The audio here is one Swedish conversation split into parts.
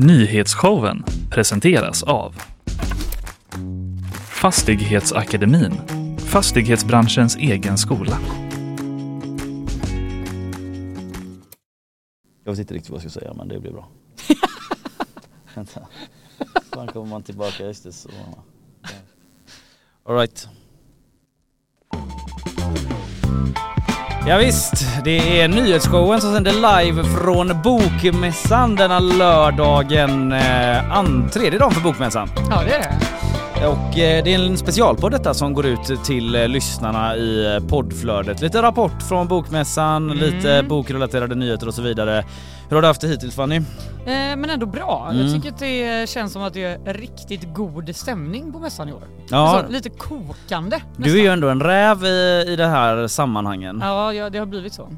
Nyhetsshowen presenteras av Fastighetsakademin, fastighetsbranschens egen skola. Jag vet inte riktigt vad jag ska säga men det blir bra. Vänta. Fan kommer man tillbaka, just det så. Alright. Ja, visst, det är nyhetsshowen som sänder live från Bokmässan denna lördagen, eh, an, tredje dagen för Bokmässan. Ja det är det. Och eh, det är en specialpodd detta som går ut till eh, lyssnarna i eh, poddflödet. Lite rapport från Bokmässan, Mm. lite bokrelaterade nyheter och så vidare. Hur har du haft det hittills Fanny? Eh, men ändå bra. Mm. Jag tycker att det känns som att det är riktigt god stämning på mässan i år. Ja, Alltså, lite kokande nästan. du är ju ändå en räv i, i det här sammanhangen. Ja, ja, det har blivit så.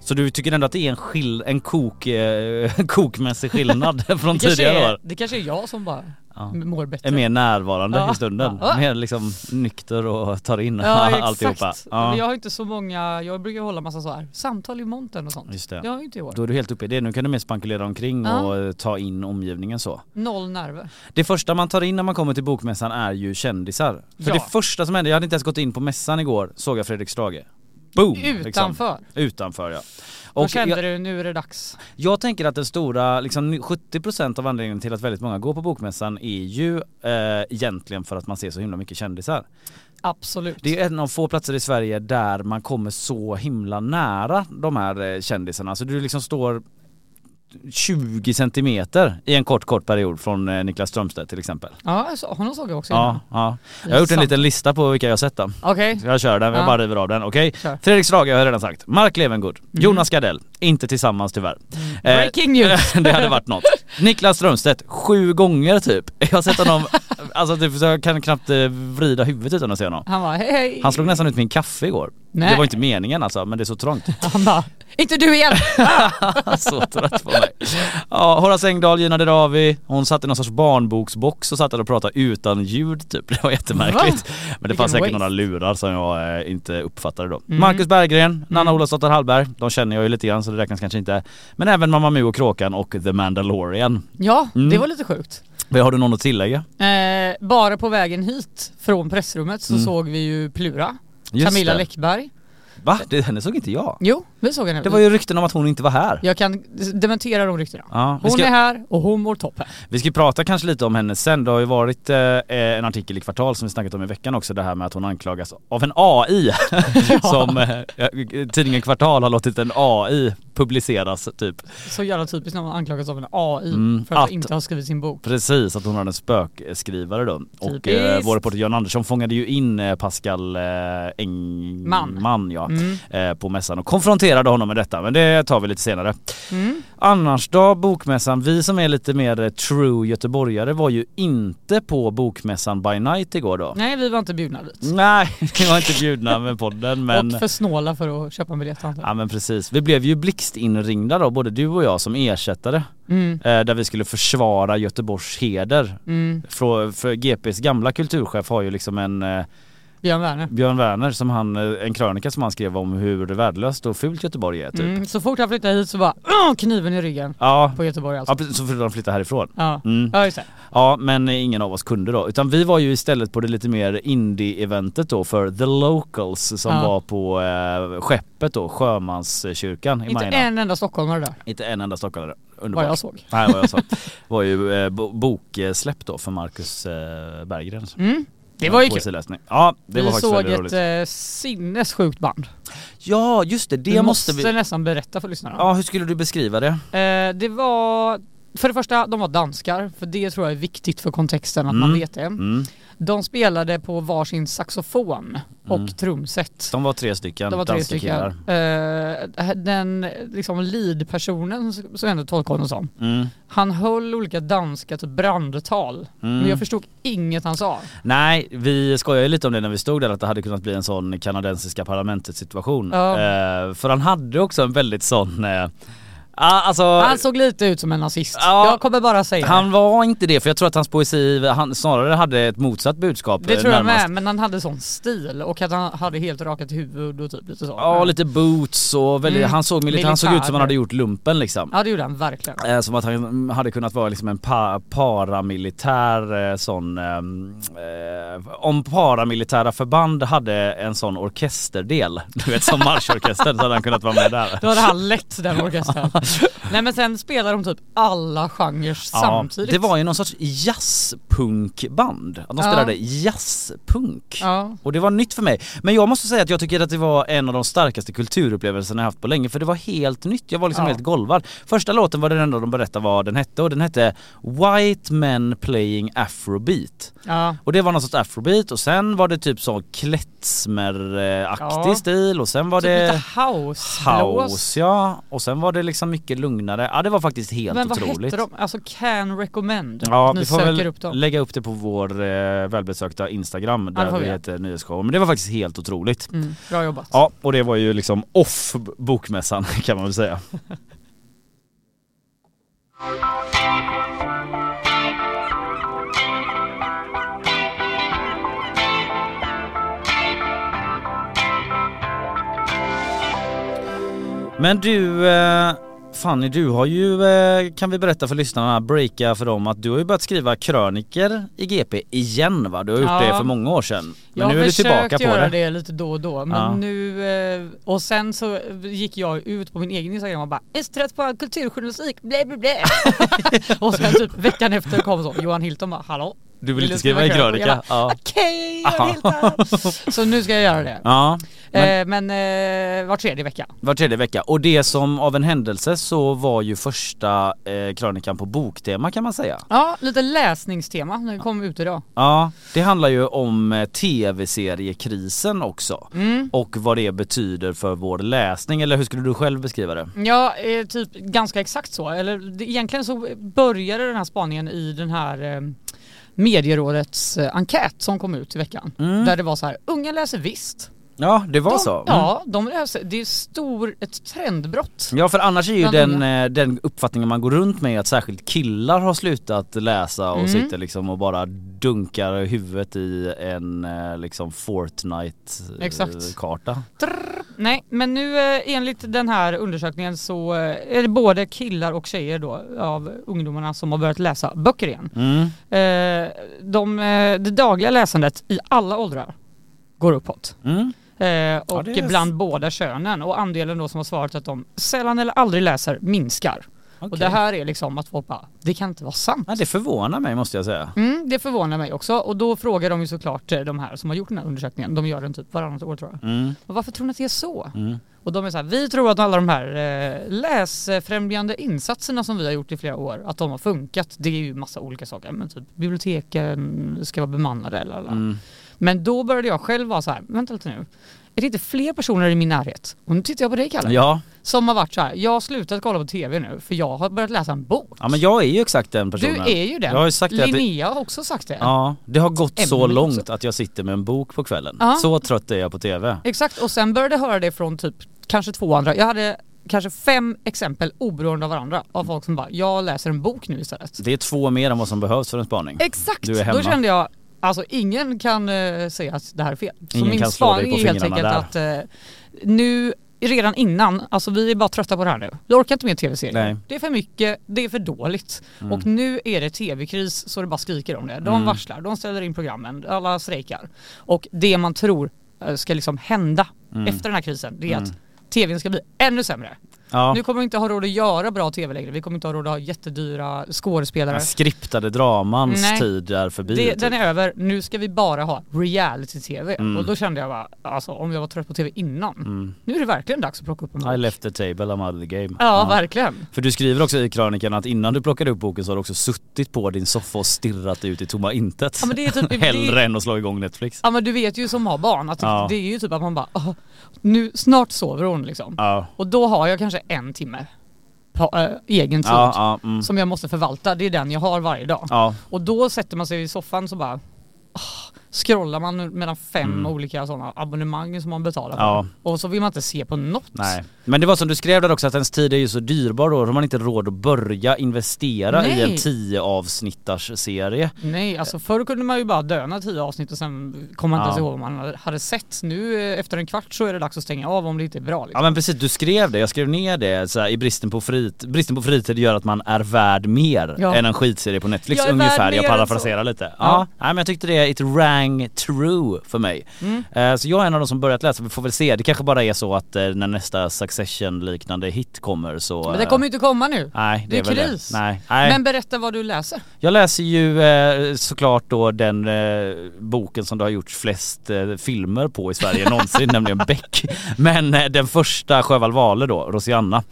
Så du tycker ändå att det är en, skill, en kok, eh, kokmässig skillnad från tidigare år? det kanske är jag som bara Ja. mår bättre. Är mer närvarande Ja. i stunden. Ja. Mer liksom nykter och tar in Ja alltihopa. exakt. Ja. Men Jag har inte så många, jag brukar hålla massa så här samtal i montern och sånt. Just det. Det har jag inte i år. Då är du helt uppe i det. Nu kan du mer spankulera omkring Ja. och eh, ta in omgivningen så. Noll nerver. Det första man tar in när man kommer till bokmässan är ju kändisar. För Ja. det första som hände, jag hade inte ens gått in på mässan igår, såg jag Fredrik Strage. Boom! Liksom. Utanför. Utanför ja. Och kände jag, du nu är det dags. jag tänker att den stora, liksom 70% av anledningen till att väldigt många går på bokmässan är ju eh, egentligen för att man ser så himla mycket kändisar. Absolut. Det är en av få platser i Sverige där man kommer så himla nära de här eh, kändisarna. Så du liksom står 20 centimeter i en kort kort period från eh, Niklas Strömstedt till exempel. Ja, honom såg jag också Ja, ja. Jag har gjort en liten lista på vilka jag sett då. Okej. Så Jag kör den, jag Ja. bara river av den. Okej? Kör. Fredrik Strage har jag redan sagt. Mark Levengood. Jonas Gardell. Inte tillsammans tyvärr. Eh, Breaking news. det hade varit något. Niklas Strömstedt, sju gånger typ. Jag har sett honom, alltså typ, så jag kan knappt eh, vrida huvudet utan att se honom. Han var hej hej. Han slog nästan ut min kaffe igår. Nej. Det var inte meningen alltså, men det är så trångt. Han bara, inte du igen! så trött på mig. Ja, Horace Engdahl, Gina Dirawi, hon satt i någon sorts barnboksbox och satt där och pratade utan ljud typ. Det var jättemärkligt. Men det fanns säkert några lurar som jag eh, inte uppfattade då. Mm. Marcus Berggren, Nanna Olofsdotter Hallberg, de känner jag ju lite grann så det räknas kanske inte. Men även Mamma Mu och Kråkan och The Mandalorian. Ja, Mm. det var lite sjukt. Har du någon att tillägga? Eh, bara på vägen hit från pressrummet så Mm. såg vi ju Plura, Just Camilla det. Läckberg. Va? Det, henne såg inte jag. Jo, vi såg henne. Det var ju rykten om att hon inte var här. Jag kan dementera de ryktena. Ja, Hon ska- är här och hon mår toppen. Vi ska prata kanske lite om henne sen. Det har ju varit eh, en artikel i Kvartal som vi snackat om i veckan också. Det här med att hon anklagas av en AI. som eh, tidningen Kvartal har låtit en AI publiceras typ. Så jävla typiskt när man anklagas av en AI Mm, för att, att- inte ha skrivit sin bok. Precis, att hon har en spökskrivare då. Och eh, Typiskt. vår reporter Jan Andersson fångade ju in eh, Pascal eh, Engman Man. ja, Mm. eh, på mässan och konfronterade honom med detta. Men det tar vi lite senare. Mm. Annars då, bokmässan. Vi som är lite mer eh, true göteborgare var ju inte på bokmässan by night igår då. Nej, vi var inte bjudna dit. Nej, vi var inte bjudna med podden men... Och för snåla för att köpa en biljett antar jag. Ja men precis. Vi blev ju blixtinringda då, både du och jag som ersättare. Mm. Eh, där vi skulle försvara Göteborgs heder. Mm. För, för GPs gamla kulturchef har ju liksom en eh, Björn Werner. Björn Werner som han, eh, en krönika som han skrev om hur värdelöst och fult Göteborg är typ. Mm. Så fort han flyttade hit så bara "Åh, kniven i ryggen Ja, på Göteborg alltså. ja så flyttade de flytta härifrån. Ja, Mm. ja just det. Ja men ingen av oss kunde då. Utan vi var ju istället på det lite mer indie-eventet då för The Locals som Ja. var på eh, skeppet då, Sjömanskyrkan i Inte Majorna. en enda stockholmare där, Inte en enda stockholmare. Underbart. vad jag såg. Nej vad jag sa. var ju eh, bo- boksläpp då för Marcus eh, Berggren. Mm. Det var ju kul. Ja det var Vi faktiskt såg väldigt ett roligt. eh, sinnessjukt band. Ja just det, det du måste måste vi... nästan berätta för lyssnarna. Ja hur skulle du beskriva det? Eh, det var, för det första, de var danskar, för det tror jag är viktigt för kontexten att man Mm. vet det. Mm. De spelade på varsin saxofon och Mm. trumset. De var tre stycken Det var tre stycken. Eh, den liksom lead-personen, jag ändå tolkar honom som, Mm. han höll olika danska typ brandtal. Mm. Men jag förstod inget han sa. Nej, vi skojade lite om det när vi stod där att det hade kunnat bli en sån kanadensiska parlamentet situation. Ja. Eh, för han hade också en väldigt sån eh, Ja, alltså, Han såg lite ut som en nazist. Ja, jag kommer bara säga han det. var inte det för jag tror att hans poesi han snarare hade ett motsatt budskap Det eh, tror jag närmast. med, men han hade sån stil och att han hade helt rakat huvud och typ lite så. Ja lite boots och väldigt, Mm. han såg militär, han såg ut som han hade gjort lumpen liksom. Ja det gjorde han verkligen. Eh, Som att han hade kunnat vara liksom en pa paramilitär eh, sån, ehm, eh, om paramilitära förband hade en sån orkesterdel, du vet som marschorkester, så hade han kunnat vara med där. Då hade han lett den orkestern. Nej men sen spelar de typ alla genrer samtidigt. det var ju någon sorts jazzpunkband, att de Ja. spelade jazzpunk. Ja. Och det var nytt för mig. Men jag måste säga att jag tycker att det var en av de starkaste kulturupplevelserna jag haft på länge för det var helt nytt. Jag var liksom helt golvad. Första låten var den enda de berättade vad den hette och den hette White Men Playing Afrobeat. Och det var någon sorts afrobeat och sen var det typ så klezmer-aktig Ja. stil och sen var Typ det lite house house ja och sen var det liksom mycket lugnare. Ja det var faktiskt helt Men vad otroligt. hette de? Alltså can recommend. Ja, Ni vi får väl upp lägga upp det på vår eh, välbesökta Instagram där vi vi. heter Nyhetsshow. Men det var faktiskt helt otroligt. Mm, bra jobbat. Ja, och det var ju liksom off bokmässan kan man väl säga. Men du eh, Fanny, du har ju, eh, kan vi berätta för lyssnarna, breaka för dem att du har ju börjat skriva kröniker i GP igen va? Du har gjort Ja. det för många år sedan. Men jag nu har är du tillbaka försökt på göra det. det. lite då och då men Ja. nu, eh, och sen så gick jag ut på min egen Instagram och bara är så trött på kulturjournalistik, blä blä blä. och sen typ veckan efter kom så Johan Hilton bara hallå? Du vill Vill inte du skriva en skriva krönika? Ja. Okej Aha. Johan Hilton! Så nu ska jag göra det. ja. Men Men, eh, men var tredje vecka. var tredje vecka. Och det som av en händelse så var ju första eh, krönikan på boktema kan man säga. Ja, lite läsningstema när det kom ut idag. Ja, det handlar ju om eh, tv-seriekrisen också. Mm. Och vad det betyder för vår läsning, eller hur skulle du själv beskriva det? Ja, eh, typ ganska exakt så. Eller det, egentligen så började den här spaningen i den här eh, medierådets eh, enkät som kom ut i veckan. Mm. Där det var så här, unga läser visst. Ja, det var de, så. Mm. Ja, de läser, det är stor, ett trendbrott. Ja för annars är ju den, eh, den uppfattningen man går runt med att särskilt killar har slutat läsa och Mm. sitter liksom och bara dunkar huvudet i en eh, liksom Exakt. Fortnite-karta. Nej, men nu eh, enligt den här undersökningen så eh, är det både killar och tjejer då av ungdomarna som har börjat läsa böcker igen. Mm. Eh, de, det dagliga läsandet i alla åldrar går uppåt. Mm. Och är- bland båda könen och andelen då som har svarat att de sällan eller aldrig läser minskar. Och Okej. det här är liksom att folk bara, det kan inte vara sant. Ja, det förvånar mig måste jag säga. Mm, det förvånar mig också och då frågar de ju såklart eh, de här som har gjort den här undersökningen, de gör den typ varannat år tror jag. Mm. Och varför tror ni att det är så? Mm. Och de är så här, vi tror att alla de här eh, läsfrämjande insatserna som vi har gjort i flera år, att de har funkat. Det är ju massa olika saker, men typ biblioteken ska vara bemannade eller alla. Mm. Men då började jag själv vara så här, vänta lite nu. Är det inte fler personer i min närhet? Och nu tittar jag på dig Kalle. Ja. Som har varit så här, jag har slutat kolla på TV nu för jag har börjat läsa en bok. ja, men jag är ju exakt den du personen. är ju den. Jag har sagt det att det- Linnea har också sagt det. Ja, det har gått så Ämnet långt också. att jag sitter med en bok på kvällen. Ja. Så trött är jag på TV. Exakt, och sen började jag höra det från typ kanske två andra. Jag hade kanske fem exempel oberoende av varandra av folk som bara, jag läser en bok nu istället. Det är två mer än vad som behövs för en spaning. Exakt! Du är hemma. Då kände jag, alltså ingen kan eh, säga att det här är fel. Så Ingen min kan slå dig på är helt enkelt att eh, nu redan innan, alltså vi är bara trötta på det här nu. Vi orkar inte med tv-serier. Det är för mycket, det är för dåligt. Mm. Och nu är det tv-kris så det bara skriker om det. De Mm. varslar, de ställer in programmen, alla strejkar. Och det man tror eh, ska liksom hända Mm. efter den här krisen, det är Mm. att tvn ska bli ännu sämre. Ja. Nu kommer vi inte ha råd att göra bra tv längre, vi kommer inte ha råd att ha jättedyra skådespelare. Den skriptade dramans Nej. tid är förbi. Det, typ. den är över, nu ska vi bara ha reality-tv. Mm. Och då kände jag bara, alltså om jag var trött på tv innan, Mm. nu är det verkligen dags att plocka upp en bok. I left the table, I'm out of the game. Ja, verkligen. För du skriver också i krönikan att innan du plockade upp boken så har du också suttit på din soffa och stirrat ut i tomma intet. Ja, men det är typ, Hellre det, än att slå igång Netflix. ja men du vet ju som har barn att Ja. det är ju typ att man bara, "Åh, nu snart sover hon liksom. Ja. Och då har jag kanske en timme på, äh, egen tid Ja, ja, mm. som jag måste förvalta, det är den jag har varje dag. ja. Och då sätter man sig i soffan så bara, "Åh, scrollar man mellan fem Mm. olika sådana abonnemang som man betalar för. Ja. Och så vill man inte se på något. Nej. Men det var som du skrev där också att ens tid är ju så dyrbar då, då har man inte råd att börja investera i en Nej. 10 avsnittars serie. Nej, alltså förr kunde man ju bara döna tio avsnitt och sen kom man inte Ja. ens ihåg vad man hade sett. Nu eh, efter en kvart så är det dags att stänga av om det inte är bra Ja liksom. men precis, du skrev det, jag skrev ner det så här, i bristen på, frit, bristen på fritid gör att man är värd mer Ja. än en skitserie på Netflix Jag är ungefär, jag parafraserar lite. Ja. Ja. nej men jag tyckte det, it rang true för mig. Mm. Eh, Så jag är en av de som börjat läsa, vi får väl se. Det kanske bara är så att eh, när nästa Succession liknande hit kommer så... Men det kommer ju inte komma nu. Nej det, det är är kris. Nej. nej. Men berätta vad du läser. Jag läser ju eh, såklart då den boken som det har gjorts flest filmer på i Sverige någonsin, nämligen Beck. Men den första Sjöwall Wahlöö då, Rosianna.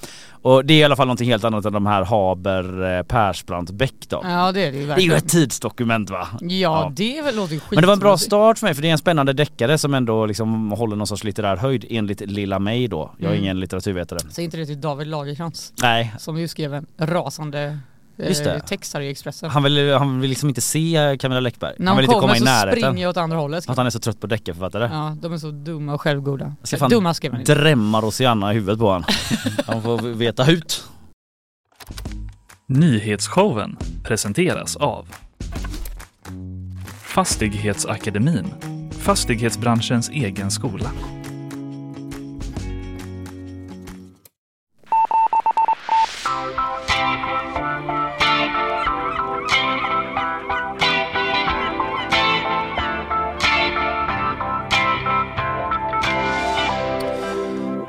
Och det är i alla fall någonting helt annat än de här Haber, eh, Persbrandt, Beck då. Ja det är det ju Det är ju verkligen. ett tidsdokument va? Ja, Ja. det väl- låter ju skit. Men det var en bra start för mig för det är en spännande deckare som ändå liksom håller någon sorts litterär höjd enligt Lilla mig då. Jag är Mm. ingen litteraturvetare. Säg inte det till David Lagercrantz Nej, som ju skrev en rasande Just det. eh, text här i Expressen. han vill, han vill liksom inte se Camilla Läckberg. När han vill inte kommer komma i så närheten. springer jag åt andra hållet. Att han är så trött på deckarförfattare. Ja, de är så dumma och självgoda. Ska fan Dumma skrev han drämma Rosianna i huvudet på han. Han får veta ut. Nyhetsshowen presenteras av Fastighetsakademin, fastighetsbranschens egen skola.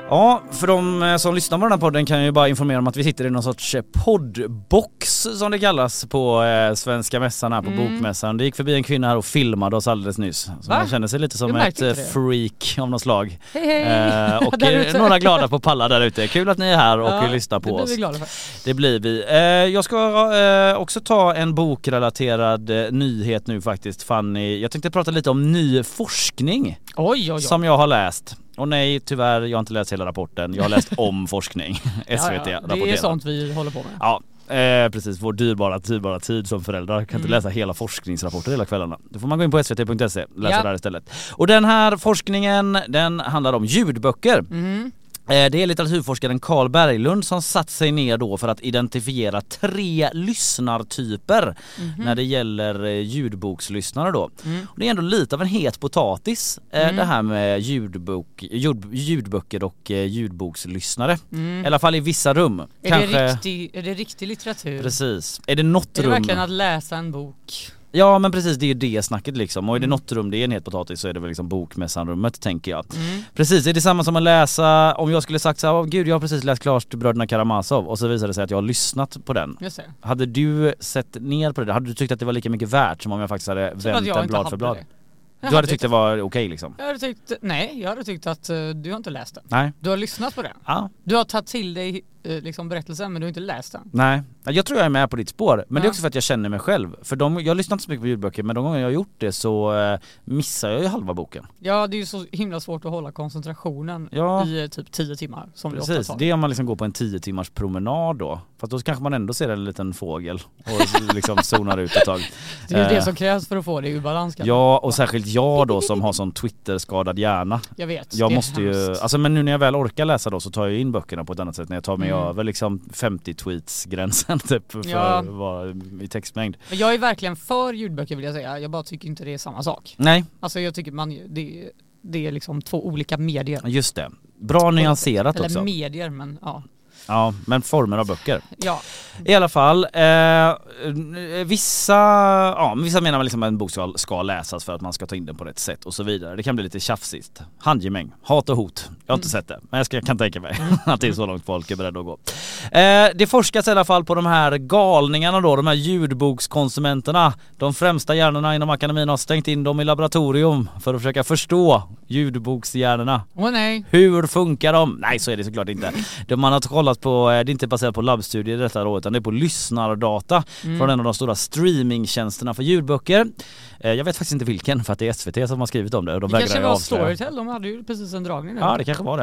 Ja, för de eh, som lyssnar på den här podden kan jag ju bara informera om att vi sitter i någon sorts eh, poddbox som det kallas på eh, Svenska mässan här på Mm. Bokmässan. Det gick förbi en kvinna här och filmade oss alldeles nyss. Så Va? man känner sig lite som ett freak av något slag. Hej hej! Eh, och några glada på pallar där ute. Kul att ni är här och Ja, lyssnar på det blir oss. för. Det blir vi. Eh, jag ska eh, också ta en bokrelaterad nyhet nu faktiskt Fanny. Jag tänkte prata lite om ny forskning Oj oj oj. som jag har läst. Och nej tyvärr, jag har inte läst hela rapporten. Jag har läst om forskning. SVT Ja, ja, Det är sånt vi håller på med. Ja, eh, precis. Vår dyrbara, dyrbara tid som föräldrar. Kan inte Mm. läsa hela forskningsrapporter hela kvällarna. Då får man gå in på svt.se och läsa Ja. där istället. Och den här forskningen, den handlar om ljudböcker. Mm. Eh, Det är litteraturforskaren Carl Berglund som satt sig ner då för att identifiera tre lyssnartyper Mhm. när det gäller eh, ljudbokslyssnare då. Mm. Det är ändå lite av en het potatis eh, Mm. det här med ljudbok, ljud, ljudböcker och ljudbokslyssnare. Mm. I alla fall i vissa rum. Är, det riktig, är det riktig litteratur? Precis. Är det något Är det rum? verkligen att läsa en bok? Ja men precis det är ju det snacket liksom och är det Mm. något rum det är en het potatis så är det väl liksom bokmässanrummet tänker jag. Mm. Precis, är det samma som att läsa, om jag skulle sagt så här, "Åh, gud jag har precis läst klart Bröderna Karamazov och så visade det sig att jag har lyssnat på den. Just det. Hade du sett ner på det? Hade du tyckt att det var lika mycket värt som om jag faktiskt hade att vänt den blad för blad? det. Du hade tyckt det var okej liksom? Jag hade tyckt, nej jag hade tyckt att eh, du har inte läst den. Nej? Du har lyssnat på den. Ja, Du har tagit till dig liksom berättelsen men du har inte läst den. nej. Jag tror jag är med på ditt spår, men det är Ja. också för att jag känner mig själv. För de, jag lyssnar inte så mycket på ljudböcker men de gånger jag har gjort det så eh, missar jag ju halva boken. Ja det är ju så himla svårt att hålla koncentrationen Ja. i eh, typ 10 timmar som det ofta Precis, tar. det är om man liksom går på en 10 timmars promenad då. För då kanske man ändå ser en liten fågel och liksom zonar ut ett tag. Det är ju Eh, det som krävs för att få det ur balans kanske. Ja och särskilt jag då som har sån Twitter-skadad hjärna. Jag vet. Jag måste ju, alltså men nu när jag väl orkar läsa då så tar jag in böckerna på ett annat sätt när jag tar mig Mm. över liksom 50 tweets gränsen typ för Ja. vara i textmängd. Men jag är verkligen för ljudböcker vill jag säga. Jag bara tycker inte det är samma sak. Nej, Alltså jag tycker man, det, det är liksom två olika medier. just det. Bra nyanserat Eller också. medier men ja. Ja, men former av böcker. Ja, I alla fall, eh, vissa, ja, men vissa menar väl liksom att en bok ska, ska läsas för att man ska ta in den på rätt sätt och så vidare. Det kan bli lite tjafsigt. Handgemäng, hat och hot. Jag har inte Mm. sett det, men jag ska, kan tänka mig att det är så långt folk är beredda att gå. Eh, det forskas i alla fall på de här galningarna då, de här ljudbokskonsumenterna. De främsta hjärnorna inom akademin har stängt in dem i laboratorium för att försöka förstå ljudbokshjärnorna. Åh nej. Hur funkar de? Nej så är det såklart inte. Man har kollat på, eh, det är inte baserat på labbstudier detta då utan det är på lyssnardata Mm. från en av de stora streamingtjänsterna för ljudböcker. Eh, Jag vet faktiskt inte vilken för att det är SVT som har skrivit om det och de Det vägrar kanske ju var avslöja. Storytel, de hade ju precis en dragning nu. Ja det kanske var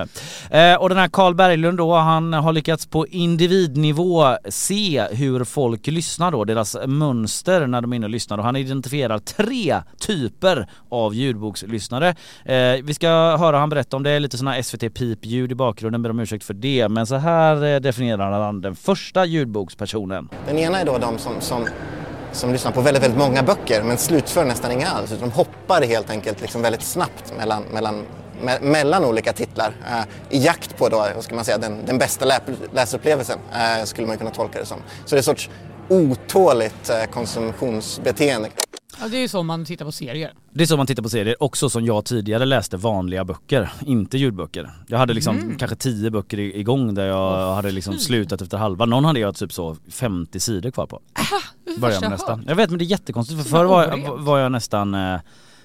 det. Eh, och den här Carl Berglund då, han har lyckats på individnivå se hur folk lyssnar då, deras mönster när de är inne och lyssnar och han identifierar tre typer av ljudbokslyssnare. Eh, vi ska höra han berätta om det, lite sådana SVT pipljud i bakgrunden, ber om ursäkt för det. Men så här definierar han den första ljudbokspersonen. Den ena är då de som, som, som lyssnar på väldigt, väldigt många böcker men slutför nästan inga alls. Utan de hoppar helt enkelt liksom väldigt snabbt mellan, mellan, me, mellan olika titlar eh, i jakt på då, vad ska man säga, den, den bästa läp, läsupplevelsen eh, skulle man kunna tolka det som. Så det är en sorts otåligt eh, konsumtionsbeteende. Ja, det är ju så man tittar på serier. Det är så man tittar på serier, också som jag tidigare läste vanliga böcker, inte ljudböcker. Jag hade liksom kanske tio böcker igång där jag hade liksom fy. slutat efter halva. Någon hade jag typ så 50 sidor kvar på. Är Börjar med jag nästa. hört. Jag vet men det är jättekonstigt för förr var var jag nästan eh,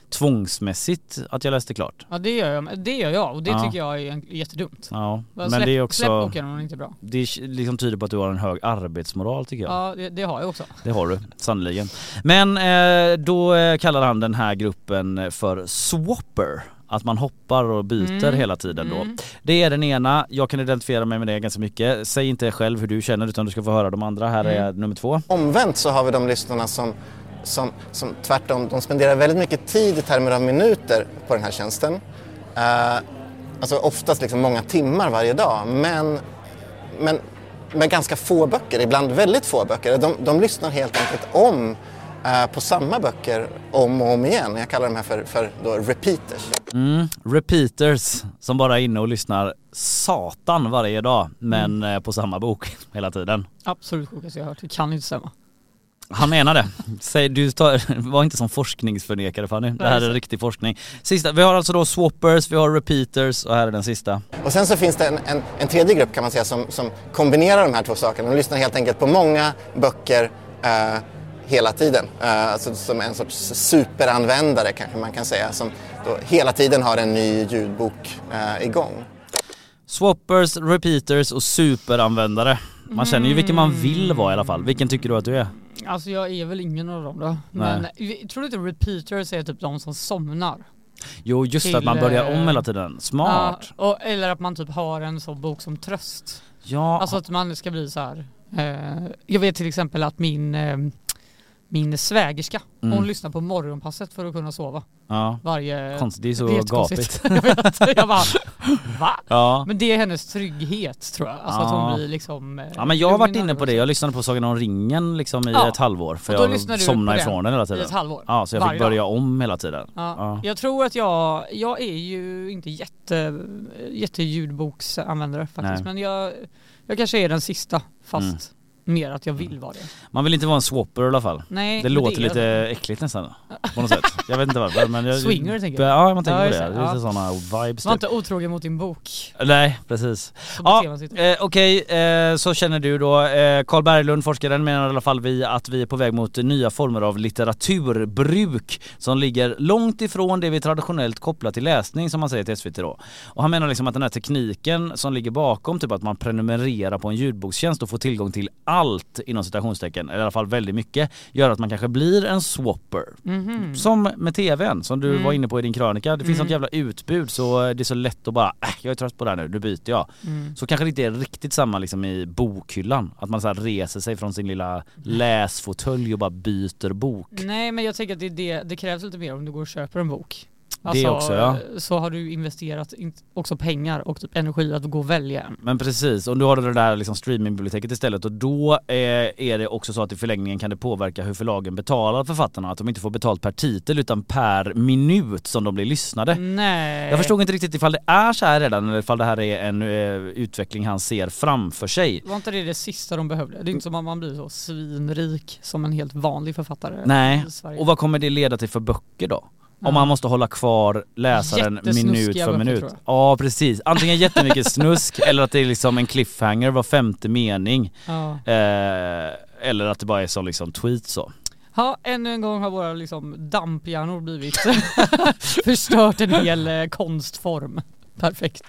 tvångsmässigt att jag läste klart. Ja det gör jag, det gör jag och det Ja. tycker jag är jättedumt. Ja, men släpp, det är Släpp också, boken om den inte är bra. det är liksom tyder på att du har en hög arbetsmoral tycker jag. Ja det, det har jag också. Det har du, sannoliken. Men eh, då eh, kallar han den här gruppen för swapper. Att man hoppar och byter Mm. hela tiden då. Mm. Det är den ena, jag kan identifiera mig med det ganska mycket. Säg inte själv hur du känner utan du ska få höra de andra. Här Mm. är nummer två. Omvänt så har vi de lyssnarna som, som, som tvärtom, de spenderar väldigt mycket tid i termer av minuter på den här tjänsten. Eh, alltså oftast liksom många timmar varje dag, men, men med ganska få böcker, ibland väldigt få böcker. De, de lyssnar helt enkelt om eh, på samma böcker om och om igen. Jag kallar de här för, för då repeaters. Mm. Repeaters som bara är inne och lyssnar satan varje dag men Mm. eh, på samma bok hela tiden. Absolut sjukaste jag har hört. Det kan inte stämma. Han menar det. Säg, du tar, var inte som forskningsförnekare Fanny. Det här är riktig forskning. Sista, vi har alltså då swappers, vi har repeaters och här är den sista. Och sen så finns det en, en, en tredje grupp kan man säga som, som kombinerar de här två sakerna. De lyssnar helt enkelt på många böcker eh, hela tiden. Eh, alltså som en sorts superanvändare kanske man kan säga som då hela tiden har en ny ljudbok eh, igång. Swappers, repeaters och superanvändare. Man känner ju vilken man vill vara i alla fall. Vilken tycker du att du är? Alltså jag är väl ingen av dem då. Men vi- tror du inte repeaters är typ de som somnar? Jo just Till, att man börjar om eh, hela tiden. Smart. Ja, och, eller att man typ har en sån bok som tröst. Ja, Alltså att man ska bli så här. Eh, jag vet till exempel att min, eh, min svägerska, Mm. hon lyssnar på morgonpasset för att kunna sova. ja. Varje... Konstigt, det är så gapigt. jag vet, jag bara, va? Ja. Men det är hennes trygghet tror jag. Alltså att Ja. hon blir liksom... eh, Ja men jag har varit i inne på det, jag lyssnade på Sagan om ringen liksom i Ja. ett halvår för Och då jag somnade ifrån den hela I tiden. ett halvår. Ja så jag fick Varje dag. börja om hela tiden. Ja. Ja. Jag tror att jag, jag är ju inte jätte, jätte ljudboksanvändare faktiskt. Nej. Men jag, jag kanske är den sista fast Mm. Mer att jag vill vara det. Man vill inte vara en swapper i alla fall. Nej, Det låter är lite jag. äckligt nästan på något sätt. Jag vet inte varför men jag, Swinger, tänker du? Ja man tänker Ja, på det, det. det är Ja. lite sådana vibes Var typ. inte otrogen mot din bok. Nej precis. Ja, eh, okej, eh, så känner du då. Eh, Carl Berglund, forskaren, menar i alla fall vi att vi är på väg mot nya former av litteraturbruk som ligger långt ifrån det vi traditionellt kopplar till läsning som man säger till SVT då. Och han menar liksom att den här tekniken som ligger bakom, typ att man prenumererar på en ljudbokstjänst och får tillgång till allt inom citationstecken, eller i alla fall väldigt mycket, gör att man kanske blir en swapper. Mhm. Som med tvn som du Mm. var inne på i din krönika. Det finns Mm. något jävla utbud så det är så lätt att bara, äh, jag är trött på det här nu, nu byter jag. Mm. Så kanske det inte är riktigt samma liksom i bokhyllan. Att man så reser sig från sin lilla läsfåtölj och bara byter bok. Nej men jag tänker att det, det, det krävs lite mer om du går och köper en bok. Det också, ja. Så har du investerat in, också pengar och typ energi att gå och välja en. Men precis, och du har det där liksom streamingbiblioteket istället och då eh, är det också så att i förlängningen kan det påverka hur förlagen betalar författarna. Att de inte får betalt per titel utan per minut som de blir lyssnade. Nej. Jag förstod inte riktigt ifall det är så här redan eller ifall det här är en eh, utveckling han ser framför sig. Var inte det det sista de behövde? Det är inte som att man blir så svinrik som en helt vanlig författare Nej, och vad kommer det leda till för böcker då? Om man måste hålla kvar läsaren minut för minut. Ja precis, antingen jättemycket snusk eller att det är liksom en cliffhanger var femte mening. Ja. Eh, eller att det bara är så liksom tweet så. Ja, ännu en gång har våra liksom damphjärnor blivit förstört en hel eh, konstform. Perfekt.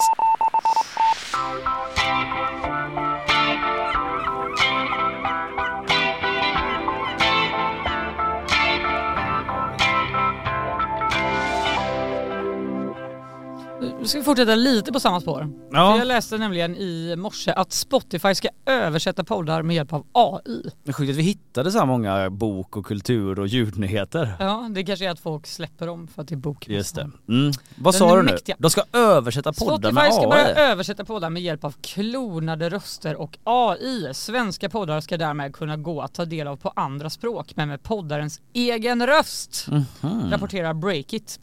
Ska vi fortsätta lite på samma spår. Ja. Jag läste nämligen i morse att Spotify ska översätta poddar med hjälp av AI. Det är sjukt att vi hittade så här många bok och kultur och ljudnyheter. Ja, det kanske är att folk släpper dem för att det är bok. Just det. Mm. Vad Den sa du nu? mäktiga. De ska översätta poddar Spotify med ska AI? börja översätta poddar med hjälp av klonade röster och AI. Svenska poddar ska därmed kunna gå att ta del av på andra språk men med poddarens egen röst. Mhm. Rapporterar Breakit.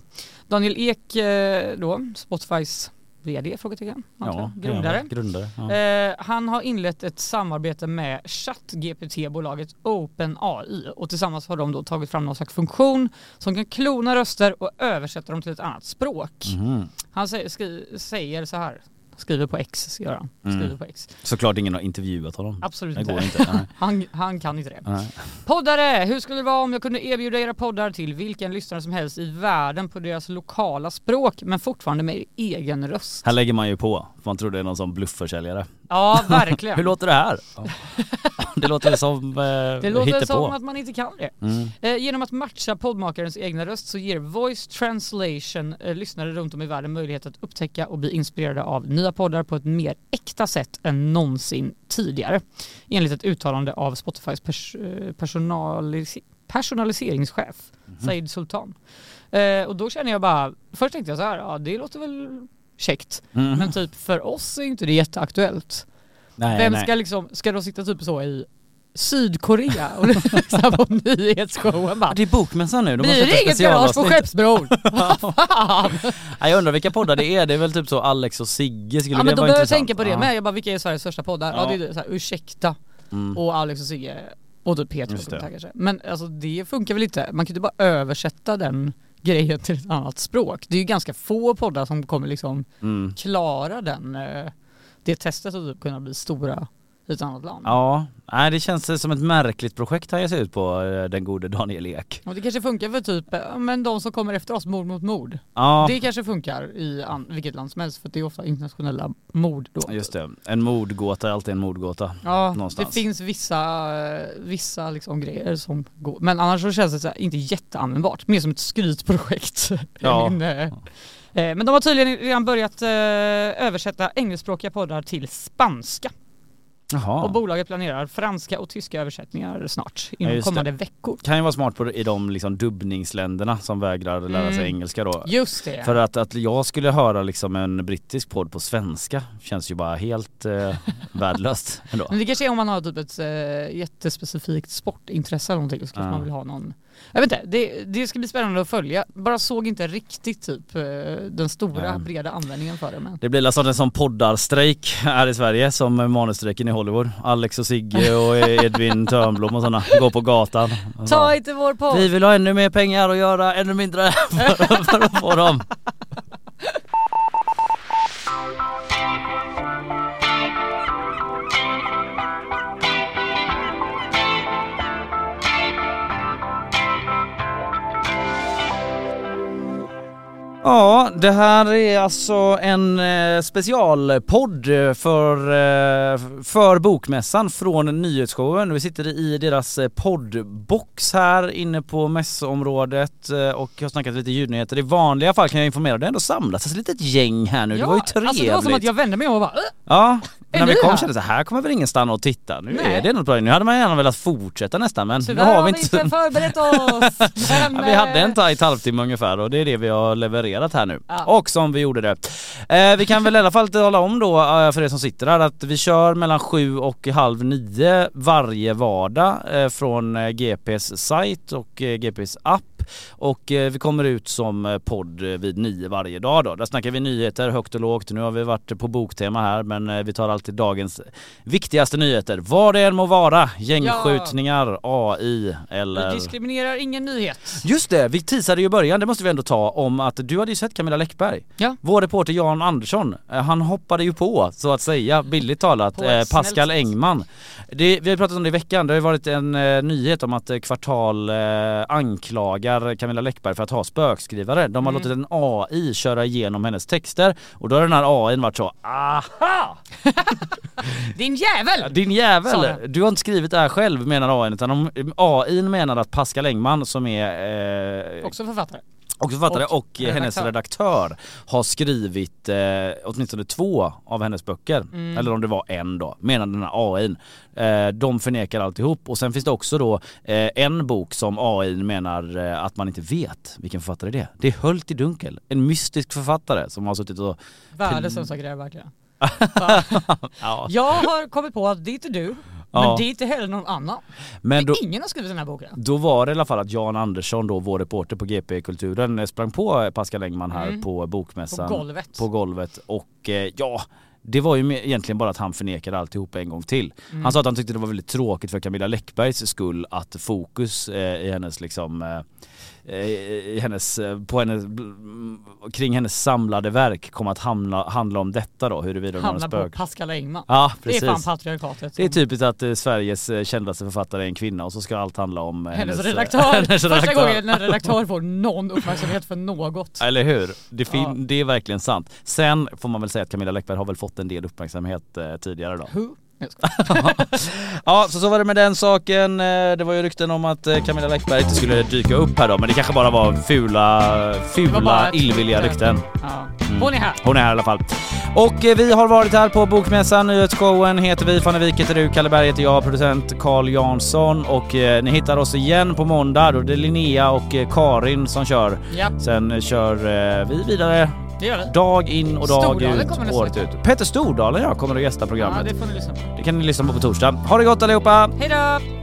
Daniel Ek eh, då, Spotifys VD? Frågetecken. Ja. Grundare. Ja, grundare. Ja. Eh, han har inlett ett samarbete med ChatGPT-bolaget OpenAI och tillsammans har de då tagit fram någon slags funktion som kan klona röster och översätta dem till ett annat språk. Mhm. Han säger, skri, säger så här, skriver på X gör han, skriver Mm. på X. Såklart ingen har intervjuat honom. Absolut inte. går inte. Han, han kan inte det. Nej. Poddare! Hur skulle det vara om jag kunde erbjuda era poddar till vilken lyssnare som helst i världen på deras lokala språk men fortfarande med egen röst? Här lägger man ju på, man tror det är någon som bluffförsäljare. Ja, verkligen. Hur låter det här? Det låter som eh, Det låter hittepå. som att man inte kan det. Mm. Eh, genom att matcha poddmakarens egna röst så ger voice translation eh, lyssnare runt om i världen möjlighet att upptäcka och bli inspirerade av nya poddar på ett mer äkta sätt än någonsin tidigare. Enligt ett uttalande av Spotifys pers eh, personalis personaliseringschef Said Sultan. Eh, och då känner jag bara, först tänkte jag så här, ja det låter väl käckt. Mm. Men typ för oss är inte det jätteaktuellt. nej, Vem nej. ska liksom, ska de sitta typ så i Sydkorea och här på nyhetsshowen bara det är bokmässan nu, de Blir det inget garage på Skeppsbron? Ja, jag undrar vilka poddar det är, det är väl typ så Alex och Sigge skulle Ja men då börjar jag tänka på det ja. med, jag bara vilka är Sveriges största poddar? Ja, Ja. det är så här, Ursäkta Mm. och Alex och Sigge och typ det. kanske. Men alltså det funkar väl inte, man kan ju inte bara översätta den grejen till ett annat språk. Det är ju ganska få poddar som kommer liksom Mm. klara den, eh, det testet och typ kunna bli stora ett annat land. Ja, nej det känns som ett märkligt projekt han ger sig ut på, eh, den gode Daniel Ek. Och det kanske funkar för typ, eh, men de som kommer efter oss, mord mot mord. Ja, Det kanske funkar i an- vilket land som helst för det är ofta internationella mord då. just det. En mordgåta är alltid en mordgåta. Ja, någonstans. det finns vissa, eh, vissa liksom grejer som går. Men annars så känns det så här, inte jätteanvändbart. Mer som ett skrytprojekt. Ja. Eh, eh, men de har tydligen redan börjat översätta engelskspråkiga poddar till spanska. Och Jaha. bolaget planerar franska och tyska översättningar snart inom just kommande veckor. Kan ju vara smart på, i de liksom dubbningsländerna som vägrar lära sig Mm. engelska då. Just det. För att, att jag skulle höra liksom en brittisk podd på svenska känns ju bara helt eh, värdelöst ändå. Men det kanske är om man har typ ett eh, jättespecifikt sportintresse eller någonting så kanske Ja. man vill ha någon Jag vet inte, det, det ska bli spännande att följa. Bara såg inte riktigt typ eh, den stora Nej. breda användningen för det men Det blir alltså en sån poddarstrejk här i Sverige som manusstrejken i Hollywood. Alex och Sigge och Edvin Törnblom och sådana går på gatan. Ta bara, inte vår podd! Vi vill ha ännu mer pengar och göra ännu mindre för, för att få dem. Ja, det här är alltså en eh, specialpodd för, eh, för Bokmässan från Nyhetsshowen. Vi sitter i deras eh, poddbox här inne på mässområdet och har snackat lite ljudnyheter. I vanliga fall kan jag informera, det har ändå samlats ett litet gäng här nu. det var ju trevligt. Alltså det var som att jag vände mig om och bara "Äh, Ja, Är när vi kom här? kände jag här kommer väl ingen stanna och titta. Nu Nej. är det något bra. Nu hade man gärna velat fortsätta nästan men nu Tyvärr har vi inte så... förberett oss! Men, Ja, vi hade en tajt halvtimme ungefär och det är det vi har levererat här nu. Ja. Och som vi gjorde det. Eh, vi kan väl i alla fall tala om då eh, för er som sitter här att vi kör mellan sju och halv nio varje vardag eh, från eh, GPs sajt och eh, GPs app. Och eh, vi kommer ut som eh, podd eh, vid nio varje dag då. Där snackar vi nyheter högt och lågt. Nu har vi varit på boktema här men vi tar alltid dagens viktigaste nyheter. Vad det än må vara. Gängskjutningar, AI eller... Vi diskriminerar ingen nyhet. Just det, vi teasade ju i början, det måste vi ändå ta, om att du hade ju sett Camilla Läckberg. Ja. Vår reporter Jan Andersson, han hoppade ju på så att säga, billigt talat, eh, Pascal. Engman. Det, vi har pratat om det i veckan, det har ju varit en eh, nyhet om att eh, Kvartal eh, anklagar Camilla Läckberg för att ha spökskrivare. De har Mm. låtit en AI köra igenom hennes texter och då har den här AIn varit så aha! Din jävel! Din jävel! Du har inte skrivit det här själv menar AIn utan de, AIn menar att Pascal Engman som är eh, Också författare. Och författare och, Och hennes redaktör. har skrivit eh, åtminstone två av hennes böcker. Mm. Eller om det var en då, menar den här AIn. Eh, de förnekar alltihop och sen finns det också då eh, en bok som AIn menar eh, att man inte vet vilken författare det är. Det är Hölt i dunkel, en mystisk författare som har suttit och... Världens sämsta grej verkligen. Ja. Jag har kommit på att det är inte du, Ja. men det är inte heller någon annan. Men då, Ingen har skrivit den här boken. Då var det i alla fall att Jan Andersson då, vår reporter på GP Kulturen, eh, sprang på Pascal Engman här Mm. på På bokmässan. golvet. På golvet och eh, ja, det var ju egentligen bara att han förnekade alltihop en gång till. Mm. Han sa att han tyckte det var väldigt tråkigt för Camilla Läckbergs skull att fokus eh, i hennes liksom eh, i hennes, eh, på hennes, mm, kring hennes samlade verk kom att hamna, handla om detta då, huruvida hon har Hamnar på. Pascal Engman. Ja det är precis. fan patriarkatet. Det är typiskt att eh, Sveriges eh, kändaste författare är en kvinna och så ska allt handla om eh, hennes eh, redaktör. hennes Första redaktör. gången en redaktör får någon uppmärksamhet för något. Eller hur? Det, Ja. det är verkligen sant. Sen får man väl säga att Camilla Läckberg har väl fått en del uppmärksamhet eh, tidigare då. Who? Ja, så så var det med den saken. Eh, Det var ju rykten om att eh, Camilla Läckberg inte skulle dyka upp här då, men det kanske bara var fula, var fula ett illvilliga rykte. rykten. Ja. Hon är här. Hon är här i alla fall. Och eh, vi har varit här på Bokmässan, nyhetsshowen heter vi, Fanny Wijk heter du, Kalle Berg heter jag, producent Carl Jansson och ni hittar oss igen på måndag då det är Linnea och Karin som kör. Ja, Sen kör vi vidare det gör vi. dag in och dag Stordalen ut, kommer året ut. Peter Stordalen ja, kommer att gästa Ja, programmet. det får ni lyssna på. det kan ni lyssna på på torsdag. Ha det gott allihopa! Hej då!